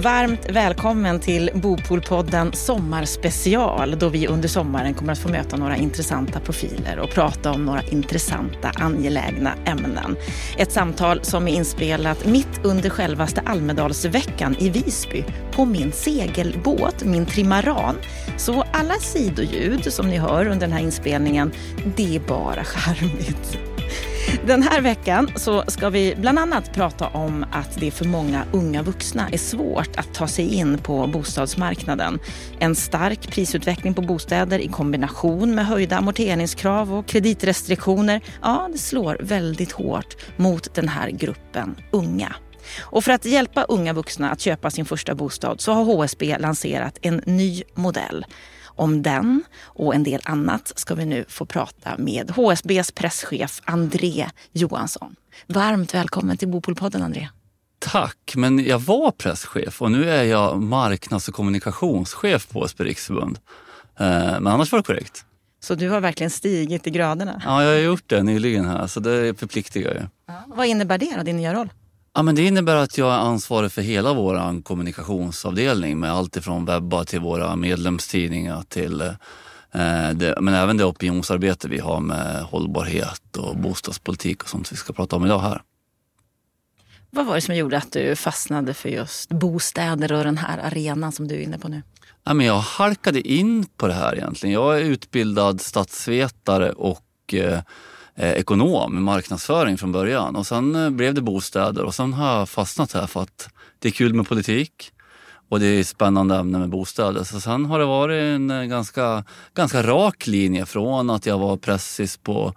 varmt välkommen till Bopolpodden Sommarspecial då vi under sommaren kommer att få möta några intressanta profiler och prata om några intressanta angelägna ämnen. Ett samtal som är inspelat mitt under självaste Almedalsveckan i Visby på min segelbåt, min trimaran. Så alla sidoljud som ni hör under den här inspelningen, det är bara charmigt. Den här veckan så ska vi bland annat prata om att det för många unga vuxna är svårt att ta sig in på bostadsmarknaden. En stark prisutveckling på bostäder i kombination med höjda amorteringskrav och kreditrestriktioner, ja, det slår väldigt hårt mot den här gruppen unga. Och för att hjälpa unga vuxna att köpa sin första bostad så har HSB lanserat en ny modell. Om den och en del annat ska vi nu få prata med HSBs presschef André Johansson. Varmt välkommen till Bopolpodden André. Tack, men jag var presschef och nu är jag marknads och kommunikationschef på HSB Riksförbund. Eh, men annars var det korrekt. Så du har verkligen stigit i graderna? Ja, jag har gjort det nyligen här, så det förpliktigar ju. Ja. Vad innebär det då, din nya roll? Ja, men det innebär att jag är ansvarig för hela vår kommunikationsavdelning med allt ifrån webbar till våra medlemstidningar till eh, det, men även det opinionsarbete vi har med hållbarhet och bostadspolitik och sånt vi ska prata om idag här. Vad var det som gjorde att du fastnade för just bostäder och den här arenan som du är inne på nu? Ja, men jag halkade in på det här egentligen. Jag är utbildad statsvetare och eh, eh, ekonom, marknadsföring från början. Och sen eh, blev det bostäder och sen har jag fastnat här för att det är kul med politik och det är spännande ämne med bostäder. Så sen har det varit en eh, ganska, ganska rak linje från att jag var pressis på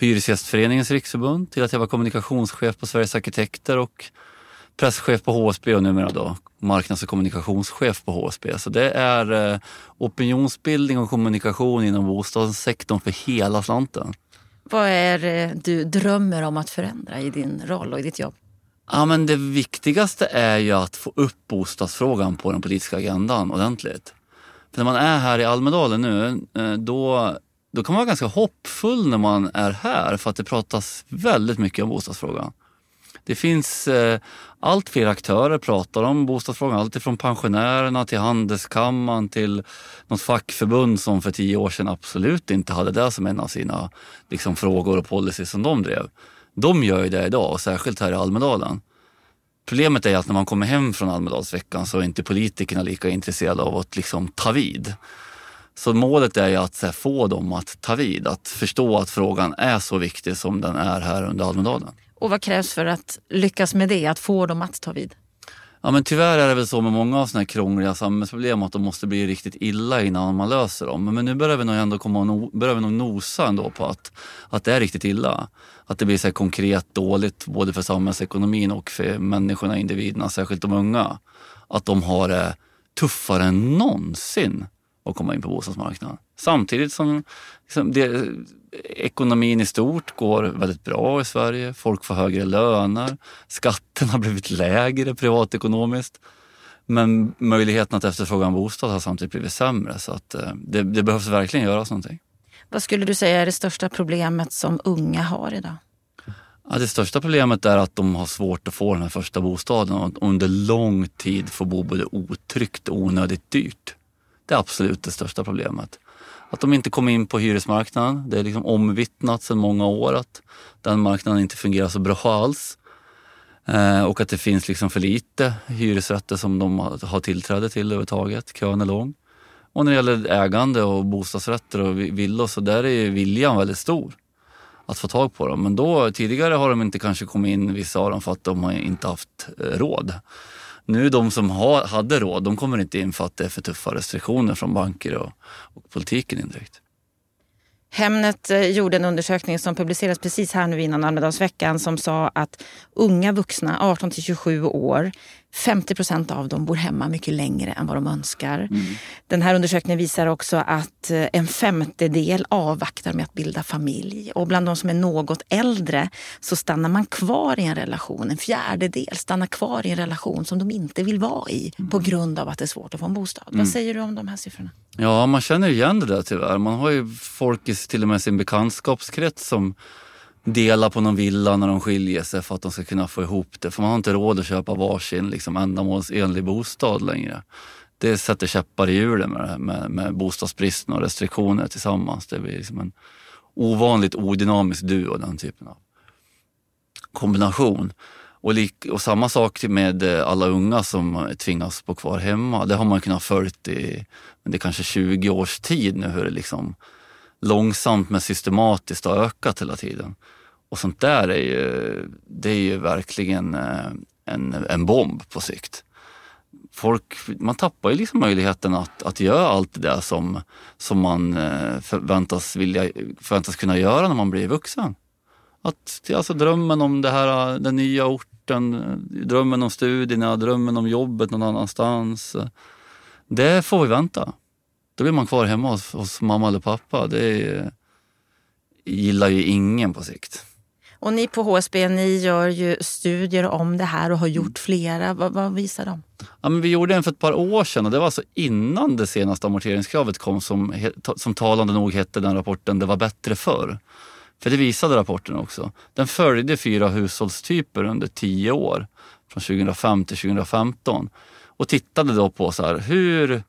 Hyresgästföreningens riksförbund till att jag var kommunikationschef på Sveriges arkitekter och presschef på HSB och numera då marknads och kommunikationschef på HSB. Så det är eh, opinionsbildning och kommunikation inom bostadssektorn för hela slanten. Vad är det du drömmer om att förändra i din roll och i ditt jobb? Ja, men det viktigaste är ju att få upp bostadsfrågan på den politiska agendan ordentligt. För när man är här i Almedalen nu, eh, då, då kan man vara ganska hoppfull när man är här för att det pratas väldigt mycket om bostadsfrågan. Det finns eh, allt fler aktörer pratar om bostadsfrågan. Allt ifrån pensionärerna till handelskammaren till något fackförbund som för tio år sedan absolut inte hade det som en av sina liksom, frågor och policy som de drev. De gör ju det idag, och särskilt här i Almedalen. Problemet är att när man kommer hem från Almedalsveckan så är inte politikerna lika intresserade av att liksom, ta vid. Så målet är ju att här, få dem att ta vid, att förstå att frågan är så viktig som den är här under Almedalen. Och vad krävs för att lyckas med det, att få dem att ta vid? Ja men tyvärr är det väl så med många av sådana här krångliga samhällsproblem att de måste bli riktigt illa innan man löser dem. Men nu börjar vi nog ändå komma och no, börjar vi nog nosa ändå på att, att det är riktigt illa. Att det blir så konkret dåligt både för samhällsekonomin och för människorna, individerna, särskilt de unga. Att de har det tuffare än någonsin att komma in på bostadsmarknaden. Samtidigt som liksom, det, ekonomin i stort går väldigt bra i Sverige. Folk får högre löner. Skatterna har blivit lägre privatekonomiskt. Men möjligheten att efterfråga en bostad har samtidigt blivit sämre. Så att, eh, det, det behövs verkligen göras någonting. Vad skulle du säga är det största problemet som unga har idag? Ja, det största problemet är att de har svårt att få den här första bostaden och under lång tid får bo både otryggt och onödigt dyrt. Det är absolut det största problemet. Att de inte kommer in på hyresmarknaden. Det är liksom omvittnat sedan många år att den marknaden inte fungerar så bra alls. Eh, och att det finns liksom för lite hyresrätter som de har tillträde till överhuvudtaget. Kön är lång. Och när det gäller ägande och bostadsrätter och villor så där är viljan väldigt stor att få tag på dem. Men då tidigare har de inte kanske kommit in vissa av dem för att de har inte haft eh, råd. Nu de som ha, hade råd, de kommer inte in för att det är för tuffa restriktioner från banker och, och politiken indirekt. Hemnet eh, gjorde en undersökning som publicerades precis här nu innan Almedalsveckan som sa att unga vuxna, 18 till 27 år, 50 procent av dem bor hemma mycket längre än vad de önskar. Mm. Den här undersökningen visar också att eh, en femtedel avvaktar med att bilda familj. Och bland de som är något äldre så stannar man kvar i en relation. En fjärdedel stannar kvar i en relation som de inte vill vara i mm. på grund av att det är svårt att få en bostad. Mm. Vad säger du om de här siffrorna? Ja, man känner igen det där tyvärr. Man har ju folk i till och med sin bekantskapskrets som dela på någon villa när de skiljer sig för att de ska kunna få ihop det. För man har inte råd att köpa varsin liksom, ändamålsenlig bostad längre. Det sätter käppar i hjulen med, med, med bostadsbristen och restriktioner tillsammans. Det blir liksom en ovanligt odynamisk duo, den typen av kombination. Och, lik, och samma sak med eh, alla unga som tvingas bo kvar hemma. Det har man kunnat följt i det kanske 20 års tid nu hur det liksom långsamt men systematiskt har ökat hela tiden. Och sånt där är ju, det är ju verkligen eh, en, en bomb på sikt. Folk, man tappar ju liksom möjligheten att, att göra allt det där som, som man eh, förväntas, vilja, förväntas kunna göra när man blir vuxen. Att, alltså drömmen om det här, den nya orten, drömmen om studierna, drömmen om jobbet någon annanstans. Det får vi vänta. Då blir man kvar hemma hos, hos mamma eller pappa. Det är, gillar ju ingen på sikt. Och ni på HSB, ni gör ju studier om det här och har gjort flera. Vad, vad visar de? Ja, men vi gjorde en för ett par år sedan och det var alltså innan det senaste amorteringskravet kom som, som talande nog hette den rapporten Det var bättre förr. För det visade rapporten också. Den följde fyra hushållstyper under tio år, från 2005 till 2015 och tittade då på så här, hur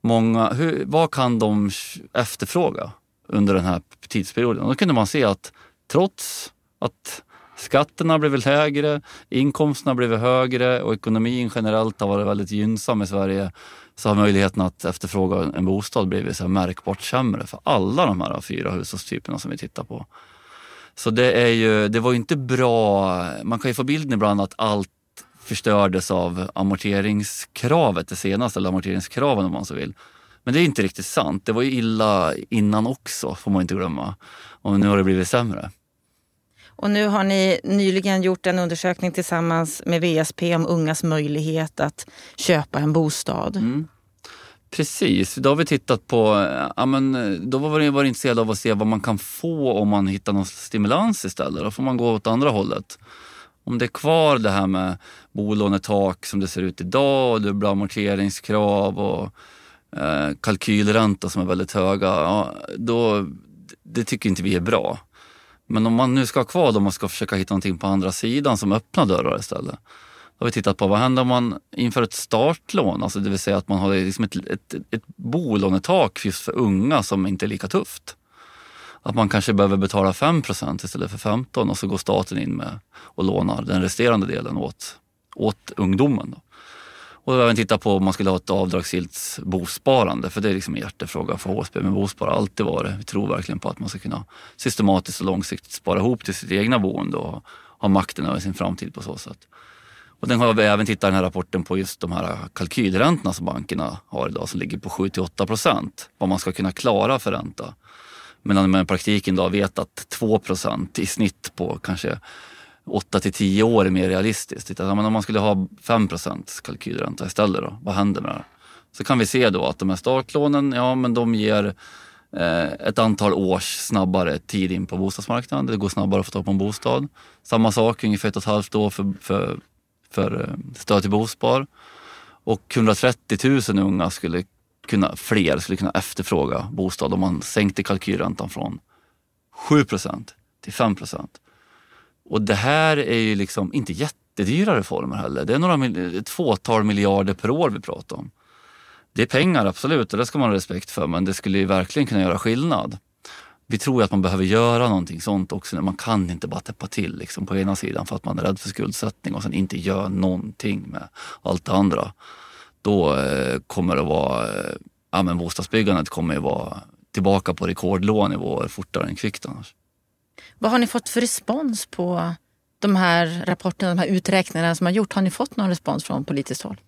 många, hur, vad kan de efterfråga under den här tidsperioden? Och då kunde man se att trots att skatterna blivit lägre, inkomsterna blivit högre och ekonomin generellt har varit väldigt gynnsam i Sverige så har möjligheten att efterfråga en bostad blivit så märkbart sämre för alla de här fyra hushållstyperna som vi tittar på. Så det, är ju, det var ju inte bra. Man kan ju få bilden ibland att allt förstördes av amorteringskravet, det senaste, eller amorteringskraven om man så vill. Men det är inte riktigt sant. Det var ju illa innan också, får man inte glömma. Och nu har det blivit sämre. Och nu har ni nyligen gjort en undersökning tillsammans med VSP om ungas möjlighet att köpa en bostad. Mm. Precis, då har vi tittat på, ja, men, då var vi var intresserade av att se vad man kan få om man hittar någon stimulans istället. Då får man gå åt andra hållet. Om det är kvar det här med bolånetak som det ser ut idag och dubbla amorteringskrav och eh, kalkylränta som är väldigt höga, ja, då, det tycker inte vi är bra. Men om man nu ska ha kvar dem och ska försöka hitta någonting på andra sidan som öppnar dörrar istället. Då har vi tittat på vad händer om man inför ett startlån, alltså det vill säga att man har liksom ett, ett, ett bolånetak just för unga som inte är lika tufft. Att man kanske behöver betala 5% istället för 15 och så går staten in med och lånar den resterande delen åt, åt ungdomen. Då. Och även titta på om man skulle ha ett avdragsgillt bosparande för det är liksom en hjärtefråga för HSB Men bospar har alltid varit. Vi tror verkligen på att man ska kunna systematiskt och långsiktigt spara ihop till sitt egna boende och ha makten över sin framtid på så sätt. Och den har vi även tittat i den här rapporten på just de här kalkylräntorna som bankerna har idag som ligger på 7 till 8 procent. Vad man ska kunna klara för ränta. Medan man i praktiken då vet att 2 procent i snitt på kanske 8 till 10 år är mer realistiskt. Men om man skulle ha 5 procents kalkylränta istället då, vad händer med det? Så kan vi se då att de här startlånen, ja men de ger eh, ett antal års snabbare tid in på bostadsmarknaden. Det går snabbare att få tag på en bostad. Samma sak, ungefär ett och ett halvt år för, för, för eh, stöd till bospar. Och 130 000 unga skulle kunna, fler skulle kunna efterfråga bostad om man sänkte kalkylräntan från 7 procent till 5 procent. Och det här är ju liksom inte jättedyra reformer heller. Det är några, ett fåtal miljarder per år vi pratar om. Det är pengar absolut och det ska man ha respekt för men det skulle ju verkligen kunna göra skillnad. Vi tror att man behöver göra någonting sånt också. Man kan inte bara täppa till liksom, på ena sidan för att man är rädd för skuldsättning och sen inte gör någonting med allt det andra. Då eh, kommer det vara, eh, ja men bostadsbyggandet kommer ju vara tillbaka på rekordlånivåer fortare än kvickt annars. Vad har ni fått för respons på de här rapporterna, de här uträkningarna som har gjort? Har ni fått någon respons från politiskt håll?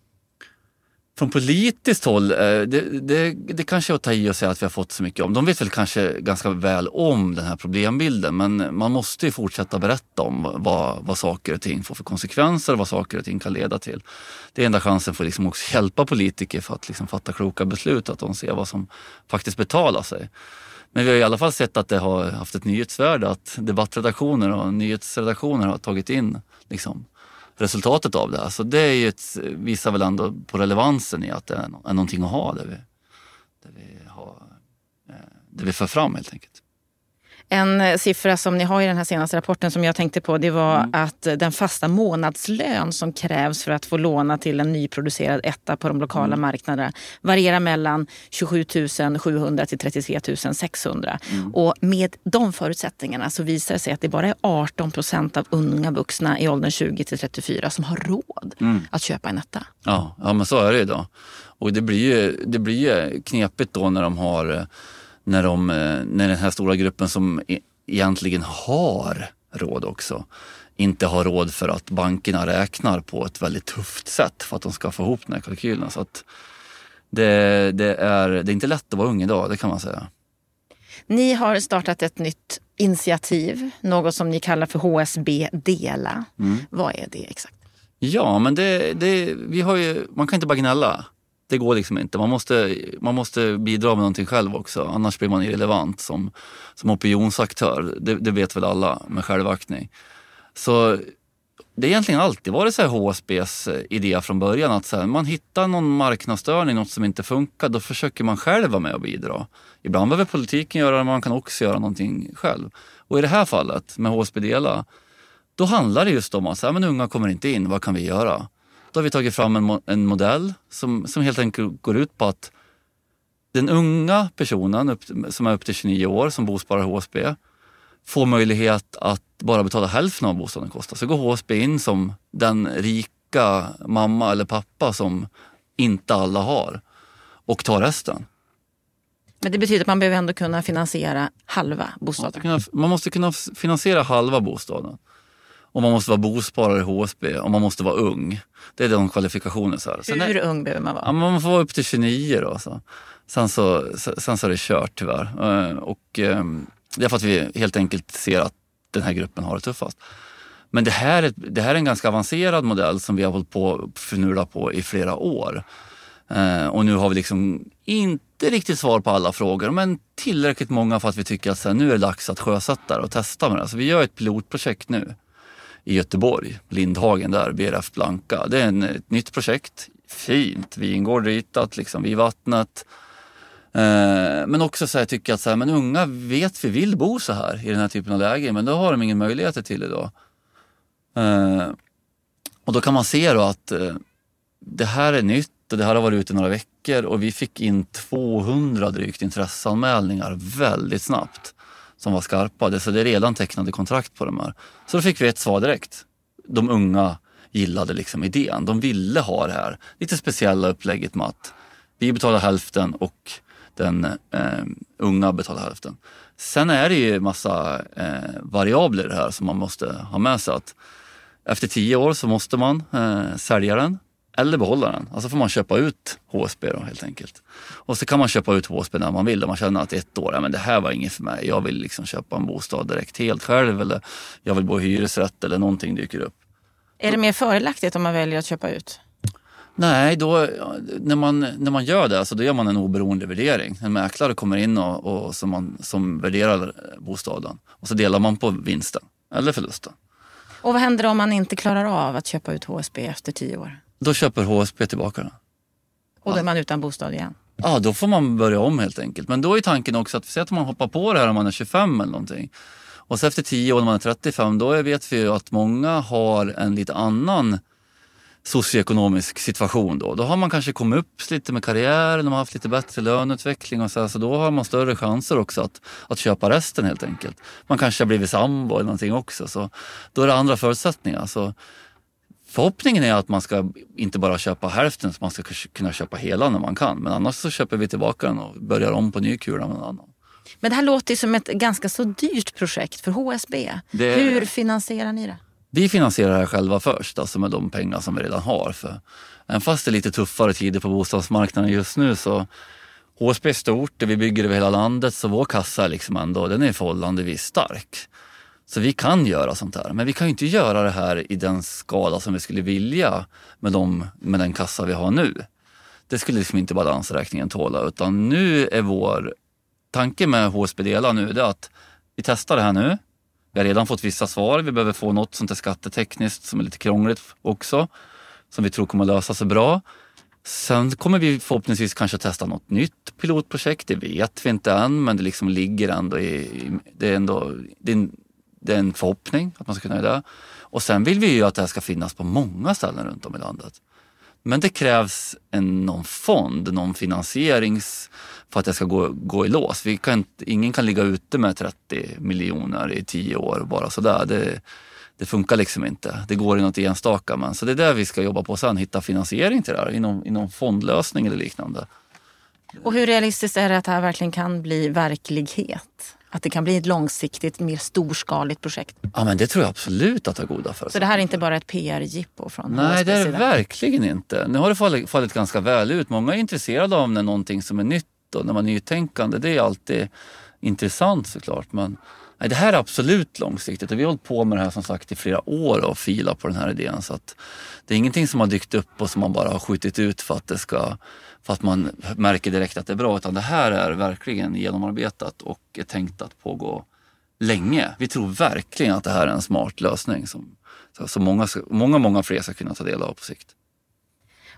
Från politiskt håll, eh, det, det, det kanske är att ta i och säga att vi har fått så mycket om. De vet väl kanske ganska väl om den här problembilden men man måste ju fortsätta berätta om vad, vad saker och ting får för konsekvenser och vad saker och ting kan leda till. Det är enda chansen för att liksom också hjälpa politiker för att liksom fatta kloka beslut, att de ser vad som faktiskt betalar sig. Men vi har i alla fall sett att det har haft ett nyhetsvärde att debattredaktioner och nyhetsredaktioner har tagit in liksom, resultatet av det här. Så det är ju ett, visar väl ändå på relevansen i att det är, är någonting att ha där vi, där vi, har, eh, där vi för fram helt enkelt. En eh, siffra som ni har i den här senaste rapporten som jag tänkte på det var mm. att den fasta månadslön som krävs för att få låna till en nyproducerad etta på de lokala mm. marknaderna varierar mellan 27 700 till 33 600. Mm. Och med de förutsättningarna så visar det sig att det bara är 18 procent av unga vuxna i åldern 20 till 34 som har råd mm. att köpa en etta. Ja, ja, men så är det idag. Och det blir ju, det blir ju knepigt då när de har när, de, när den här stora gruppen som e, egentligen har råd också inte har råd för att bankerna räknar på ett väldigt tufft sätt för att de ska få ihop den här kalkylen. Så att det, det, är, det är inte lätt att vara ung idag, det kan man säga. Ni har startat ett nytt initiativ, något som ni kallar för HSB Dela. Mm. Vad är det exakt? Ja, men det, det, vi har ju, man kan inte bara gnälla. Det går liksom inte. Man måste, man måste bidra med någonting själv också. Annars blir man irrelevant som, som opinionsaktör. Det, det vet väl alla med självaktning. Så det har egentligen alltid varit så här HSBs eh, idé från början. Att så här, man hittar någon marknadsstörning, något som inte funkar, då försöker man själv vara med och bidra. Ibland behöver politiken göra det, men man kan också göra någonting själv. Och i det här fallet med HSB Dela, då handlar det just om att så här, men unga kommer inte in, vad kan vi göra? Då har vi tagit fram en, en modell som, som helt enkelt går ut på att den unga personen upp, som är upp till 29 år som bosparar HSB får möjlighet att bara betala hälften av bostaden kostar. Så går HSB in som den rika mamma eller pappa som inte alla har och tar resten. Men det betyder att man behöver ändå kunna finansiera halva bostaden? Man måste kunna finansiera halva bostaden. Och man måste vara bosparare i HSB och man måste vara ung. Det är de kvalifikationer. Så här. Hur är, ung behöver man vara? Ja, man får vara upp till 29 då. Så. Sen, så, sen så är det kört tyvärr. Eh, och, ehm, det är för att vi helt enkelt ser att den här gruppen har det tuffast. Men det här, är, det här är en ganska avancerad modell som vi har hållit på att förnula på i flera år. Eh, och nu har vi liksom inte riktigt svar på alla frågor men tillräckligt många för att vi tycker att så här, nu är det dags att sjösätta och testa med det. Så vi gör ett pilotprojekt nu i Göteborg, Lindhagen där, BRF Blanka. Det är en, ett nytt projekt, fint, vingård ritat liksom vid vattnet. Eh, men också så här, tycker att så här, men unga vet vi vill bo så här i den här typen av läge men då har de ingen möjligheter till idag. Eh, och då kan man se då att eh, det här är nytt och det här har varit ute några veckor och vi fick in 200 drygt intresseanmälningar väldigt snabbt som var skarpa. Så det är redan tecknade kontrakt på de här. Så då fick vi ett svar direkt. De unga gillade liksom idén. De ville ha det här lite speciella upplägget med att vi betalar hälften och den eh, unga betalar hälften. Sen är det ju massa eh, variabler här som man måste ha med sig. Att efter tio år så måste man eh, sälja den eller behålla den. Alltså får man köpa ut HSB då helt enkelt. Och så kan man köpa ut HSB när man vill. Om man känner att ett år, ja, men det här var inget för mig. Jag vill liksom köpa en bostad direkt helt själv eller jag vill bo i hyresrätt eller någonting dyker upp. Är det mer fördelaktigt om man väljer att köpa ut? Nej, då, när, man, när man gör det, alltså, då gör man en oberoende värdering. En mäklare kommer in och, och som, man, som värderar bostaden och så delar man på vinsten eller förlusten. Och vad händer om man inte klarar av att köpa ut HSB efter tio år? Då köper HSB tillbaka den. Och då är man utan bostad igen? Ja, då får man börja om helt enkelt. Men då är tanken också att, säg att man hoppar på det här om man är 25 eller någonting. Och så efter 10 år när man är 35, då vet vi ju att många har en lite annan socioekonomisk situation då. Då har man kanske kommit upp lite med karriären, de har haft lite bättre löneutveckling och så, här, så då har man större chanser också att, att köpa resten helt enkelt. Man kanske har blivit sambo eller någonting också, så då är det andra förutsättningar. Så Förhoppningen är att man ska inte bara köpa hälften, så man ska kunna köpa hela när man kan. Men annars så köper vi tillbaka den och börjar om på ny kula med någon annan. Men det här låter som ett ganska så dyrt projekt för HSB. Det... Hur finansierar ni det? Vi finansierar det här själva först, alltså med de pengar som vi redan har. För även fast det är lite tuffare tider på bostadsmarknaden just nu så HSB är stort och vi bygger över hela landet så vår kassa liksom ändå, den är förhållandevis stark. Så vi kan göra sånt här, men vi kan ju inte göra det här i den skala som vi skulle vilja med, de, med den kassa vi har nu. Det skulle liksom inte balansräkningen tåla, utan nu är vår tanke med HSB Dela nu det är att vi testar det här nu. Vi har redan fått vissa svar. Vi behöver få något sånt där skattetekniskt som är lite krångligt också, som vi tror kommer lösa sig bra. Sen kommer vi förhoppningsvis kanske testa något nytt pilotprojekt. Det vet vi inte än, men det liksom ligger ändå i... Det är, ändå, det är, en, det är en förhoppning att man ska kunna göra det. Och sen vill vi ju att det här ska finnas på många ställen runt om i landet. Men det krävs en, någon fond, någon finansierings för att det ska gå, gå i lås. Vi kan, ingen kan ligga ute med 30 miljoner i tio år bara sådär. Det, det funkar liksom inte. Det går i något enstaka. Men, så det är det vi ska jobba på sen, hitta finansiering till det här i inom fondlösning eller liknande. Och hur realistiskt är det att det här verkligen kan bli verklighet? Att det kan bli ett långsiktigt, mer storskaligt projekt? Ja, men det tror jag absolut att det har goda för. Så det här är inte bara ett PR-jippo från Nej, det är det verkligen inte. Nu har det fallit, fallit ganska väl ut. Många är intresserade av när någonting som är nytt och när man är nytänkande. Det är alltid intressant såklart. Men nej, det här är absolut långsiktigt och vi har hållit på med det här som sagt i flera år och filat på den här idén. Så att det är ingenting som har dykt upp och som man bara har skjutit ut för att det ska för att man märker direkt att det är bra. Utan det här är verkligen genomarbetat och är tänkt att pågå länge. Vi tror verkligen att det här är en smart lösning som, som många, många, många fler ska kunna ta del av på sikt.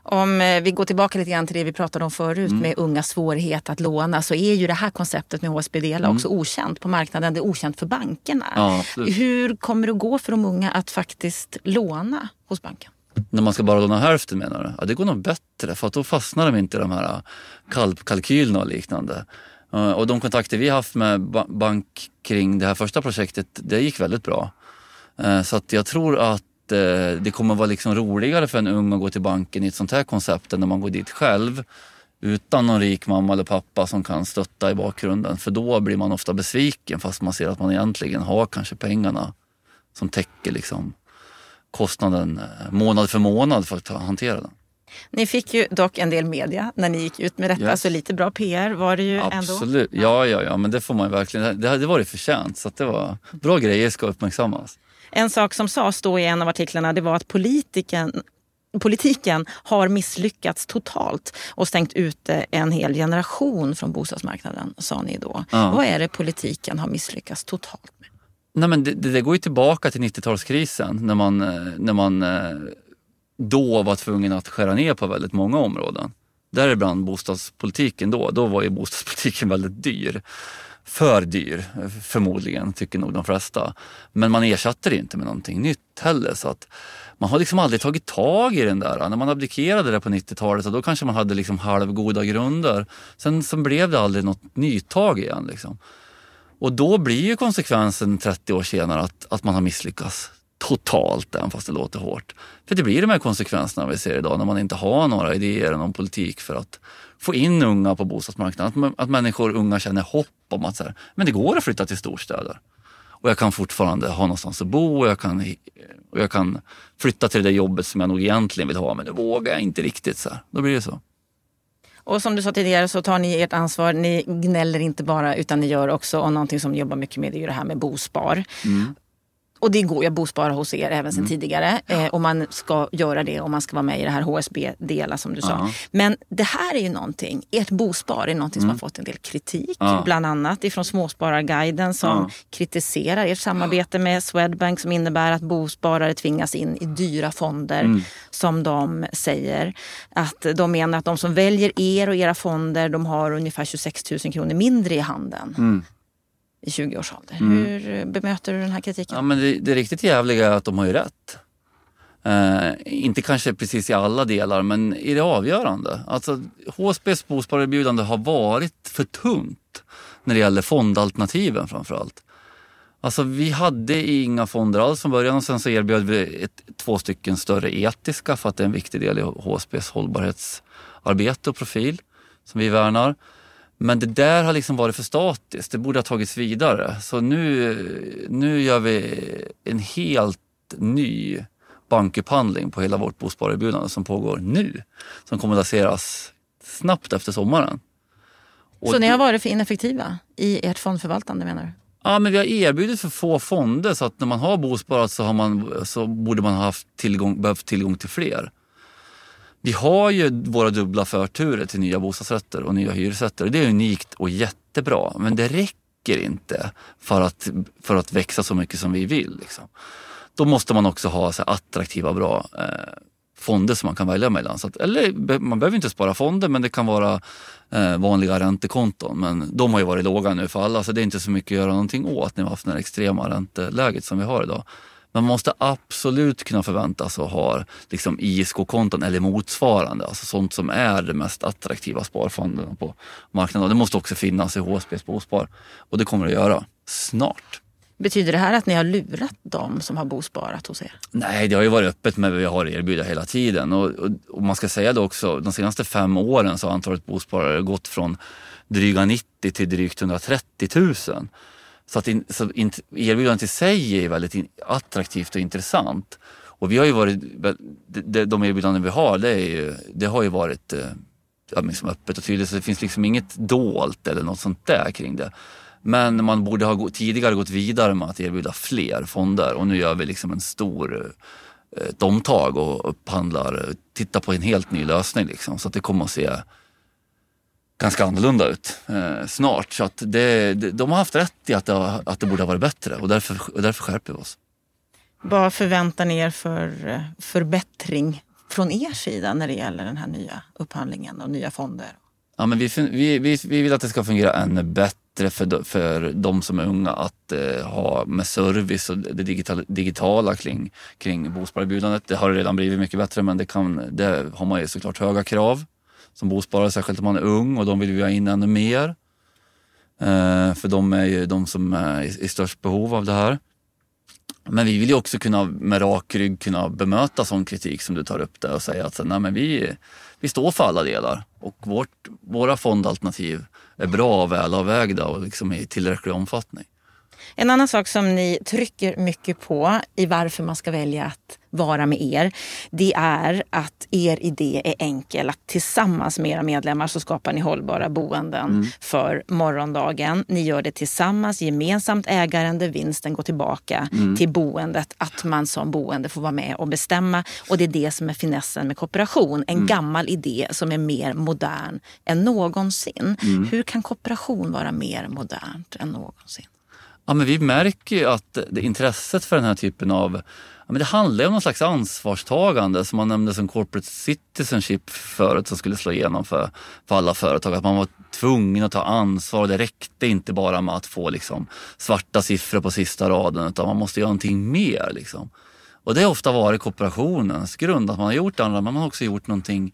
Om eh, vi går tillbaka lite grann till det vi pratade om förut mm. med unga svårighet att låna så är ju det här konceptet med HSB Dela mm. också okänt på marknaden. Det är okänt för bankerna. Ja, Hur kommer det att gå för de unga att faktiskt låna hos banken? När man ska bara låna hälften menar du? Ja, det går nog bättre för att då fastnar de inte i de här äh, kalkylerna och liknande. Äh, och de kontakter vi haft med bank kring det här första projektet, det gick väldigt bra. Äh, så att jag tror att det kommer vara liksom roligare för en ung att gå till banken i ett sånt här koncept än när man går dit själv utan någon rik mamma eller pappa som kan stötta i bakgrunden. För då blir man ofta besviken fast man ser att man egentligen har kanske pengarna som täcker liksom kostnaden eh, månad för månad för att hantera den. Ni fick ju dock en del media när ni gick ut med detta, yes. så lite bra PR var det ju Absolut. ändå. Absolut, ja, ja, ja, men det får man verkligen. Det hade varit förtjänt, så det var bra grejer ska uppmärksammas. En sak som sades då i en av artiklarna det var att politiken politiken har misslyckats totalt och stängt ute en hel generation från bostadsmarknaden, sa ni då. Ja. Vad är det politiken har misslyckats totalt med? Nej, men det, det går ju tillbaka till 90-talskrisen när man, eh, när man eh, då var tvungen att skära ner på väldigt många områden. Däribland bostadspolitiken då. Då var ju bostadspolitiken väldigt dyr. För dyr förmodligen, tycker nog de flesta. Men man ersatte det inte med någonting nytt heller. Så att man har liksom aldrig tagit tag i den där. När man abdikerade det på 90-talet, då kanske man hade liksom halvgoda grunder. Sen, sen blev det aldrig något nytag igen. Liksom. Och då blir ju konsekvensen 30 år senare att, att man har misslyckats totalt, även fast det låter hårt. För det blir de här konsekvenserna vi ser idag när man inte har några idéer och någon politik för att få in unga på bostadsmarknaden. Att, att människor, unga känner hopp om att så här, men det går att flytta till storstäder. Och jag kan fortfarande ha någonstans att bo och jag kan, och jag kan flytta till det jobbet som jag nog egentligen vill ha men det vågar jag inte riktigt. Så här. Då blir det så. Och som du sa tidigare så tar ni ert ansvar. Ni gnäller inte bara utan ni gör också, och någonting som ni jobbar mycket med är ju det här med bospar. Mm. Och det går ju att bospara hos er även sedan mm. tidigare. Eh, och man ska göra det om man ska vara med i det här HSB-dela som du sa. Uh-huh. Men det här är ju någonting, ert bospar är någonting mm. som har fått en del kritik. Uh-huh. Bland annat ifrån Småspararguiden som uh-huh. kritiserar ert samarbete med Swedbank som innebär att bosparare tvingas in i dyra fonder mm. som de säger. Att de menar att de som väljer er och era fonder de har ungefär 26 000 kronor mindre i handen i 20-årsåldern. Mm. Hur bemöter du den här kritiken? Ja, men det, det riktigt jävliga är att de har ju rätt. Eh, inte kanske precis i alla delar, men i det avgörande. Alltså, HSBs bosparerbjudande har varit för tungt när det gäller fondalternativen framför allt. Alltså vi hade inga fonder alls från början och sen så erbjöd vi ett, två stycken större etiska för att det är en viktig del i HSBs hållbarhetsarbete och profil som vi värnar. Men det där har liksom varit för statiskt. Det borde ha tagits vidare. Så nu, nu gör vi en helt ny bankupphandling på hela vårt bosparerbjudande som pågår nu. Som kommer att lanseras snabbt efter sommaren. Och så ni har varit för ineffektiva i ert fondförvaltande menar du? Ja, men vi har erbjudit för få fonder så att när man har bosparat så, har man, så borde man ha haft tillgång, behövt tillgång till fler. Vi har ju våra dubbla förturer till nya bostadsrätter och nya hyresrätter. Det är unikt och jättebra, men det räcker inte för att, för att växa så mycket som vi vill. Liksom. Då måste man också ha så attraktiva, bra eh, fonder som man kan välja mellan. Så att, eller man behöver inte spara fonder men det kan vara eh, vanliga räntekonton. Men de har ju varit låga nu för alla så det är inte så mycket att göra någonting åt när vi har haft det här extrema ränteläget som vi har idag. Man måste absolut kunna förväntas att ha liksom ISK-konton eller motsvarande, alltså sånt som är det mest attraktiva sparfonderna på marknaden. Det måste också finnas i HSBs Bospar och det kommer det att göra snart. Betyder det här att ni har lurat dem som har bosparat hos er? Nej, det har ju varit öppet med vad vi har erbjuda hela tiden. Och, och, och, man ska säga det också, de senaste fem åren så har antalet bosparare gått från dryga 90 till drygt 130 000. Så, att in, så in, erbjudandet i sig är väldigt in, attraktivt och intressant. Och vi har ju varit, de, de erbjudanden vi har, det, är ju, det har ju varit eh, ja, liksom öppet och tydligt. Så det finns liksom inget dolt eller något sånt där kring det. Men man borde ha tidigare gått vidare med att erbjuda fler fonder och nu gör vi liksom en stor eh, ett omtag och upphandlar, eh, tittar på en helt ny lösning. Liksom, så att det kommer att se ganska annorlunda ut eh, snart. Så att det, de har haft rätt i att det, att det borde ha varit bättre och därför, och därför skärper vi oss. Vad förväntar ni er för eh, förbättring från er sida när det gäller den här nya upphandlingen och nya fonder? Ja, men vi, vi, vi, vi vill att det ska fungera ännu bättre för, för de som är unga att eh, ha med service och det digitala, digitala kring, kring bosparerbjudandet. Det har redan blivit mycket bättre men det, kan, det har man ju såklart höga krav som bosparare, särskilt om man är ung och de vill vi ha in ännu mer. Eh, för de är ju de som är i, i störst behov av det här. Men vi vill ju också kunna med rak rygg kunna bemöta sån kritik som du tar upp där och säga att nej, men vi, vi står för alla delar och vårt, våra fondalternativ är bra och välavvägda och liksom i tillräcklig omfattning. En annan sak som ni trycker mycket på i varför man ska välja att vara med er, det är att er idé är enkel. Att tillsammans med era medlemmar så skapar ni hållbara boenden mm. för morgondagen. Ni gör det tillsammans, gemensamt ägande, vinsten går tillbaka mm. till boendet. Att man som boende får vara med och bestämma. Och det är det som är finessen med kooperation. En mm. gammal idé som är mer modern än någonsin. Mm. Hur kan kooperation vara mer modernt än någonsin? Ja, men vi märker ju att det intresset för den här typen av Ja, men det handlar om någon slags ansvarstagande som man nämnde som corporate citizenship förut som skulle slå igenom för, för alla företag. Att man var tvungen att ta ansvar och det räckte inte bara med att få liksom, svarta siffror på sista raden utan man måste göra någonting mer. Liksom. Och det har ofta varit kooperationens grund, att man har gjort det andra men man har också gjort någonting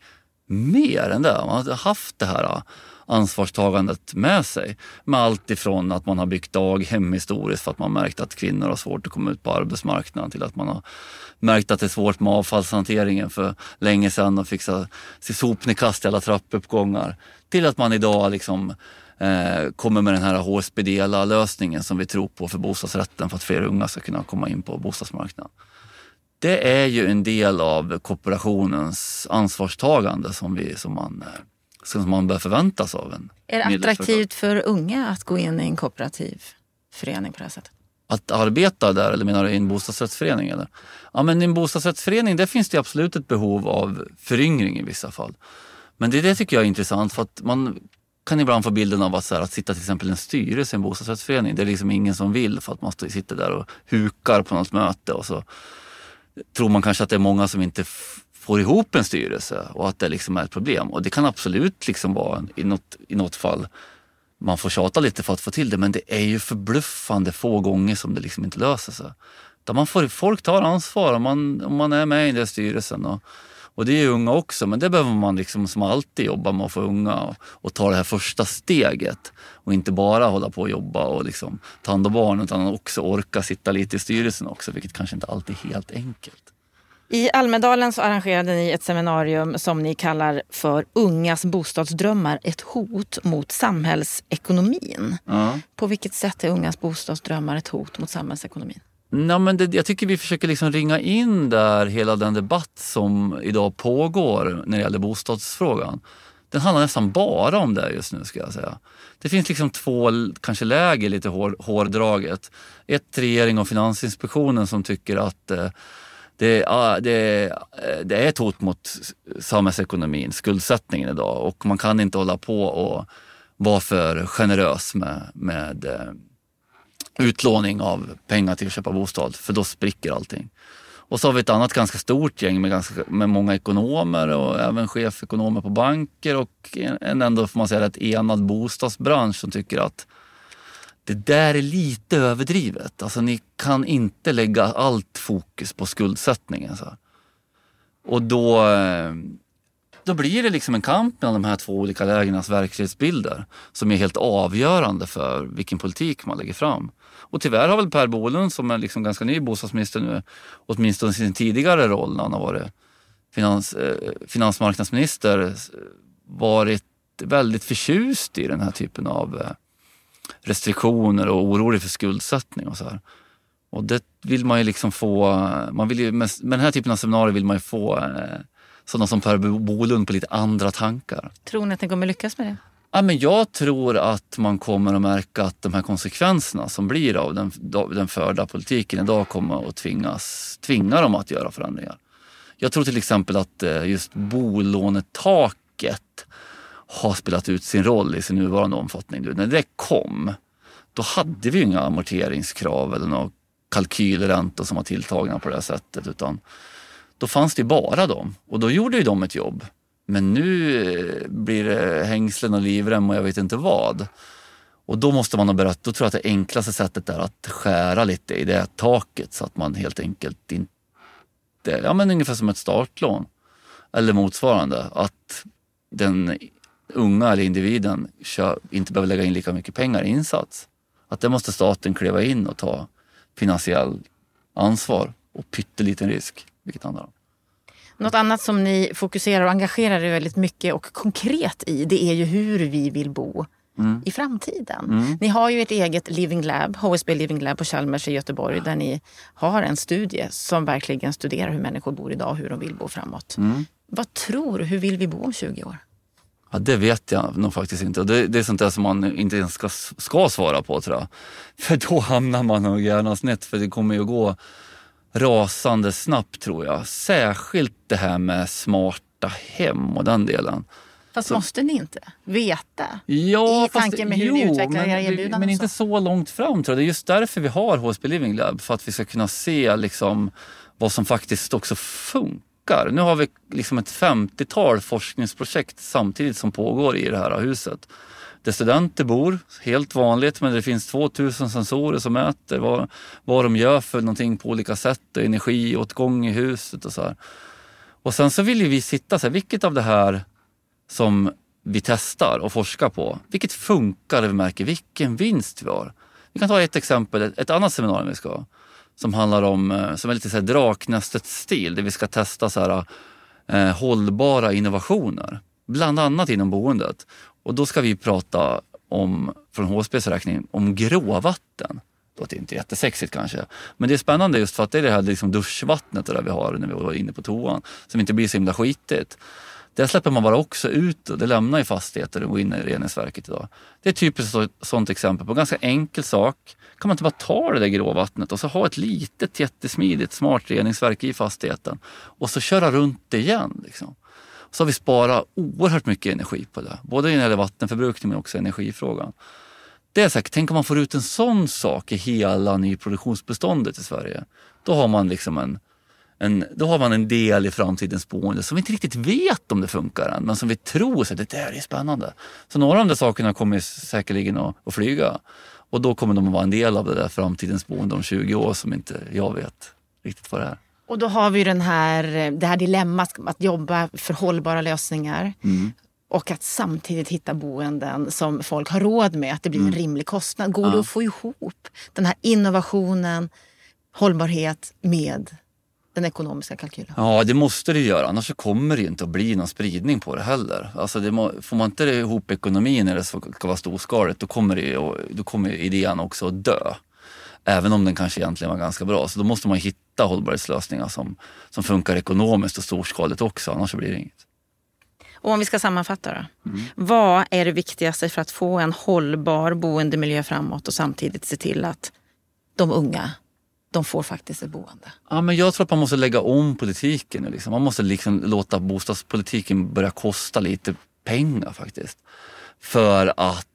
mer än det. Man har haft det här äh, ansvarstagandet med sig. Med allt ifrån att man har byggt daghem historiskt för att man märkt att kvinnor har svårt att komma ut på arbetsmarknaden till att man har märkt att det är svårt med avfallshanteringen för länge sedan och fixa sopnedkast i alla trappuppgångar. Till att man idag liksom eh, kommer med den här HSB-dela-lösningen som vi tror på för bostadsrätten för att fler unga ska kunna komma in på bostadsmarknaden. Det är ju en del av kooperationens ansvarstagande som, vi, som man eh, som man bör förväntas av en Är det attraktivt för unga att gå in i en kooperativ förening på det här sättet? Att arbeta där eller menar du i en bostadsrättsförening? Eller? Ja, men i en bostadsrättsförening där finns det absolut ett behov av föryngring i vissa fall. Men det, det tycker jag är intressant för att man kan ibland få bilden av att, så här, att sitta till exempel i en styrelse i en bostadsrättsförening. Det är liksom ingen som vill för att man sitter där och hukar på något möte och så tror man kanske att det är många som inte får ihop en styrelse och att det liksom är ett problem. Och det kan absolut liksom vara i något, i något fall man får tjata lite för att få till det men det är ju förbluffande få gånger som det liksom inte löser sig. Där man får, folk tar ansvar om man, om man är med i den styrelsen. Och, och det är unga också, men det behöver man liksom som alltid jobba med att få unga och, och ta det här första steget. Och inte bara hålla på och jobba och liksom ta hand om barn utan också orka sitta lite i styrelsen också, vilket kanske inte alltid är helt enkelt. I Almedalen så arrangerade ni ett seminarium som ni kallar för Ungas bostadsdrömmar, ett hot mot samhällsekonomin. Ja. På vilket sätt är ungas bostadsdrömmar ett hot mot samhällsekonomin? Nej, men det, jag tycker vi försöker liksom ringa in där hela den debatt som idag pågår när det gäller bostadsfrågan. Den handlar nästan bara om det just nu ska jag säga. Det finns liksom två kanske läger lite hår, hårdraget. Ett regering och Finansinspektionen som tycker att eh, det, ah, det, eh, det är ett hot mot samhällsekonomin, skuldsättningen idag och man kan inte hålla på och vara för generös med, med eh, utlåning av pengar till att köpa bostad för då spricker allting. Och så har vi ett annat ganska stort gäng med, ganska, med många ekonomer och även chefekonomer på banker och en ändå får man säga rätt enad bostadsbransch som tycker att det där är lite överdrivet. Alltså ni kan inte lägga allt fokus på skuldsättningen. Så. Och då, eh, då blir det liksom en kamp mellan de här två olika lägernas verklighetsbilder som är helt avgörande för vilken politik man lägger fram. Och tyvärr har väl Per Bolund som är liksom ganska ny bostadsminister nu, åtminstone i sin tidigare roll när han har varit finans, eh, finansmarknadsminister, varit väldigt förtjust i den här typen av eh, restriktioner och orolig för skuldsättning och så här. Och det vill man ju liksom få, man vill ju, med, med den här typen av seminarier vill man ju få eh, sådana som Per Bolund på lite andra tankar. Tror ni att ni kommer lyckas med det? Ja, men jag tror att man kommer att märka att de här konsekvenserna som blir av den, den förda politiken idag kommer att tvingas, tvinga dem att göra förändringar. Jag tror till exempel att eh, just bolånetaket har spelat ut sin roll i sin nuvarande omfattning. När det kom, då hade vi ju inga amorteringskrav eller några kalkylräntor som var tilltagna på det här sättet. Utan då fanns det bara dem och då gjorde ju de ett jobb. Men nu eh, blir det hängslen och livrem och jag vet inte vad. Och då måste man ha börjat, då tror jag att det enklaste sättet är att skära lite i det taket så att man helt enkelt inte, ja men ungefär som ett startlån eller motsvarande, att den unga eller individen inte behöver lägga in lika mycket pengar i insats. Att det måste staten kliva in och ta finansiell ansvar och pytteliten risk, vilket handlar om. Något annat som ni fokuserar och engagerar er väldigt mycket och konkret i det är ju hur vi vill bo mm. i framtiden. Mm. Ni har ju ett eget Living Lab, HSB Living Lab på Chalmers i Göteborg där ni har en studie som verkligen studerar hur människor bor idag och hur de vill bo framåt. Mm. Vad tror du, hur vill vi bo om 20 år? Ja, det vet jag nog faktiskt inte. Det, det är sånt där som man inte ens ska, ska svara på tror jag. För då hamnar man nog gärna snett för det kommer ju att gå rasande snabbt tror jag. Särskilt det här med smarta hem och den delen. Fast så, måste ni inte veta? Ja, I tanken med hur jo, ni utvecklar era erbjudanden? Men inte så långt fram tror jag. Det är just därför vi har HSB Living Lab. För att vi ska kunna se liksom vad som faktiskt också funkar. Nu har vi liksom ett 50-tal forskningsprojekt samtidigt som pågår i det här huset där studenter bor, helt vanligt, men det finns 2000 sensorer som mäter vad, vad de gör för någonting på olika sätt, energiåtgång i huset och så här. Och sen så vill ju vi sitta så här, vilket av det här som vi testar och forskar på, vilket funkar och vi märker vilken vinst vi har. Vi kan ta ett exempel, ett, ett annat seminarium vi ska ha som handlar om, eh, som är lite så här draknästet-stil, där vi ska testa så här, eh, hållbara innovationer. Bland annat inom boendet. Och då ska vi prata om, från HSBs räkning, om gråvatten. Det låter inte jättesexigt kanske. Men det är spännande just för att det är det här liksom duschvattnet där vi har när vi var inne på toan. Som inte blir så himla skitigt. Det släpper man bara också ut och det lämnar ju fastigheter och går in i reningsverket idag. Det är ett typiskt sånt exempel på en ganska enkel sak. Kan man inte bara ta det där gråvattnet och så ha ett litet jättesmidigt smart reningsverk i fastigheten och så köra runt det igen. Liksom så har vi sparat oerhört mycket energi på det. Både när det gäller vattenförbrukning men också energifrågan. Det är säkert, tänk om man får ut en sån sak i hela nyproduktionsbeståndet i Sverige. Då har man liksom en, en, då har man en del i framtidens boende som vi inte riktigt vet om det funkar än, men som vi tror att det där är spännande. Så några av de sakerna kommer säkerligen att, att flyga. Och då kommer de att vara en del av det där framtidens boende om 20 år som inte jag vet riktigt vad det är. Och då har vi den här, det här dilemmat att jobba för hållbara lösningar. Mm. Och att samtidigt hitta boenden som folk har råd med, att det blir mm. en rimlig kostnad. Går ja. det att få ihop den här innovationen, hållbarhet med den ekonomiska kalkylen? Ja, det måste det göra. Annars kommer det inte att bli någon spridning på det heller. Alltså det må, får man inte ihop ekonomin när det ska vara storskaligt, då kommer, det, då kommer idén också att dö. Även om den kanske egentligen var ganska bra. Så då måste man hitta hållbarhetslösningar som, som funkar ekonomiskt och storskaligt också, annars blir det inget. Och om vi ska sammanfatta då. Mm. Vad är det viktigaste för att få en hållbar boendemiljö framåt och samtidigt se till att de unga de får faktiskt ett boende? Ja, men jag tror att man måste lägga om politiken. Liksom. Man måste liksom låta bostadspolitiken börja kosta lite pengar faktiskt. För att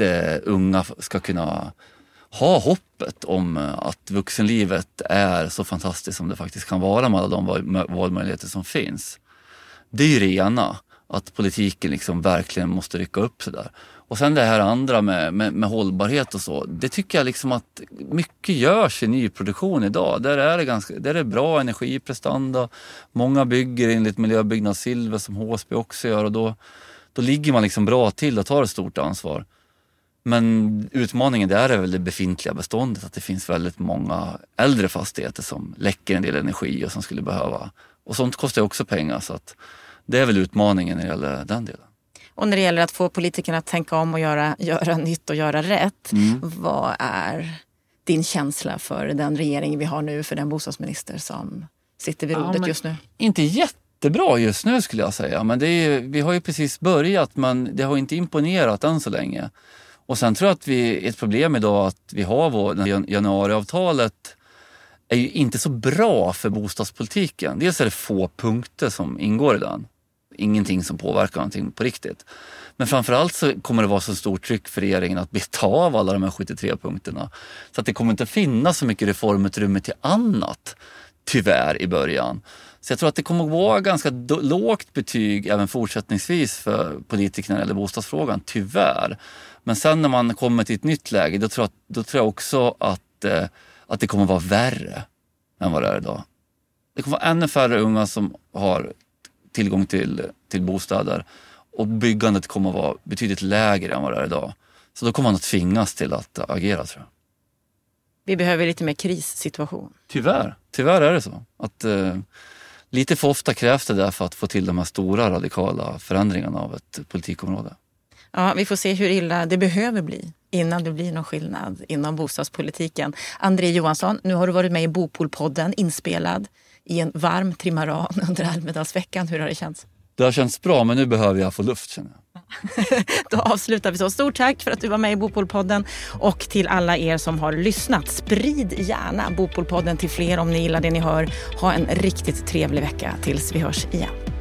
eh, unga ska kunna ha hoppet om eh, att vuxenlivet är så fantastiskt som det faktiskt kan vara med alla de valmöjligheter som finns. Det är ju det ena, att politiken liksom verkligen måste rycka upp sig där. Och sen det här andra med, med, med, hållbarhet och så. Det tycker jag liksom att mycket görs i nyproduktion idag. Där är det, ganska, där är det bra energiprestanda. Många bygger enligt miljöbyggnad Silver som HSB också gör och då, då ligger man liksom bra till och tar ett stort ansvar. Men utmaningen där är väl det befintliga beståndet, att det finns väldigt många äldre fastigheter som läcker en del energi och som skulle behöva. Och sånt kostar också pengar så att det är väl utmaningen när det gäller den delen. Och när det gäller att få politikerna att tänka om och göra, göra nytt och göra rätt. Mm. Vad är din känsla för den regering vi har nu, för den bostadsminister som sitter vid rodret ja, just nu? Inte jättebra just nu skulle jag säga. Men det är, vi har ju precis börjat men det har inte imponerat än så länge. Och sen tror jag att vi, ett problem idag att vi har vår, januariavtalet är ju inte så bra för bostadspolitiken. Dels är det få punkter som ingår i den. Ingenting som påverkar någonting på riktigt. Men framförallt så kommer det vara så stort tryck för regeringen att beta av alla de här 73 punkterna. Så att det kommer inte finnas så mycket reformutrymme till annat, tyvärr, i början. Så jag tror att det kommer att vara ganska lågt betyg även fortsättningsvis för politikerna eller bostadsfrågan, tyvärr. Men sen när man kommer till ett nytt läge, då tror jag, då tror jag också att, eh, att det kommer att vara värre än vad det är idag. Det kommer att vara ännu färre unga som har tillgång till, till bostäder och byggandet kommer att vara betydligt lägre än vad det är idag. Så då kommer man att tvingas till att agera tror jag. Vi behöver lite mer krissituation. Tyvärr, tyvärr är det så. Att, eh, lite för ofta krävs det därför att få till de här stora radikala förändringarna av ett politikområde. Ja, vi får se hur illa det behöver bli innan det blir någon skillnad inom bostadspolitiken. André Johansson, nu har du varit med i Bopolpodden inspelad i en varm trimaran under Almedalsveckan. Hur har det känts? Det har känts bra, men nu behöver jag få luft känner jag. Då avslutar vi så. Stort tack för att du var med i Bopolpodden och till alla er som har lyssnat. Sprid gärna Bopolpodden till fler om ni gillar det ni hör. Ha en riktigt trevlig vecka tills vi hörs igen.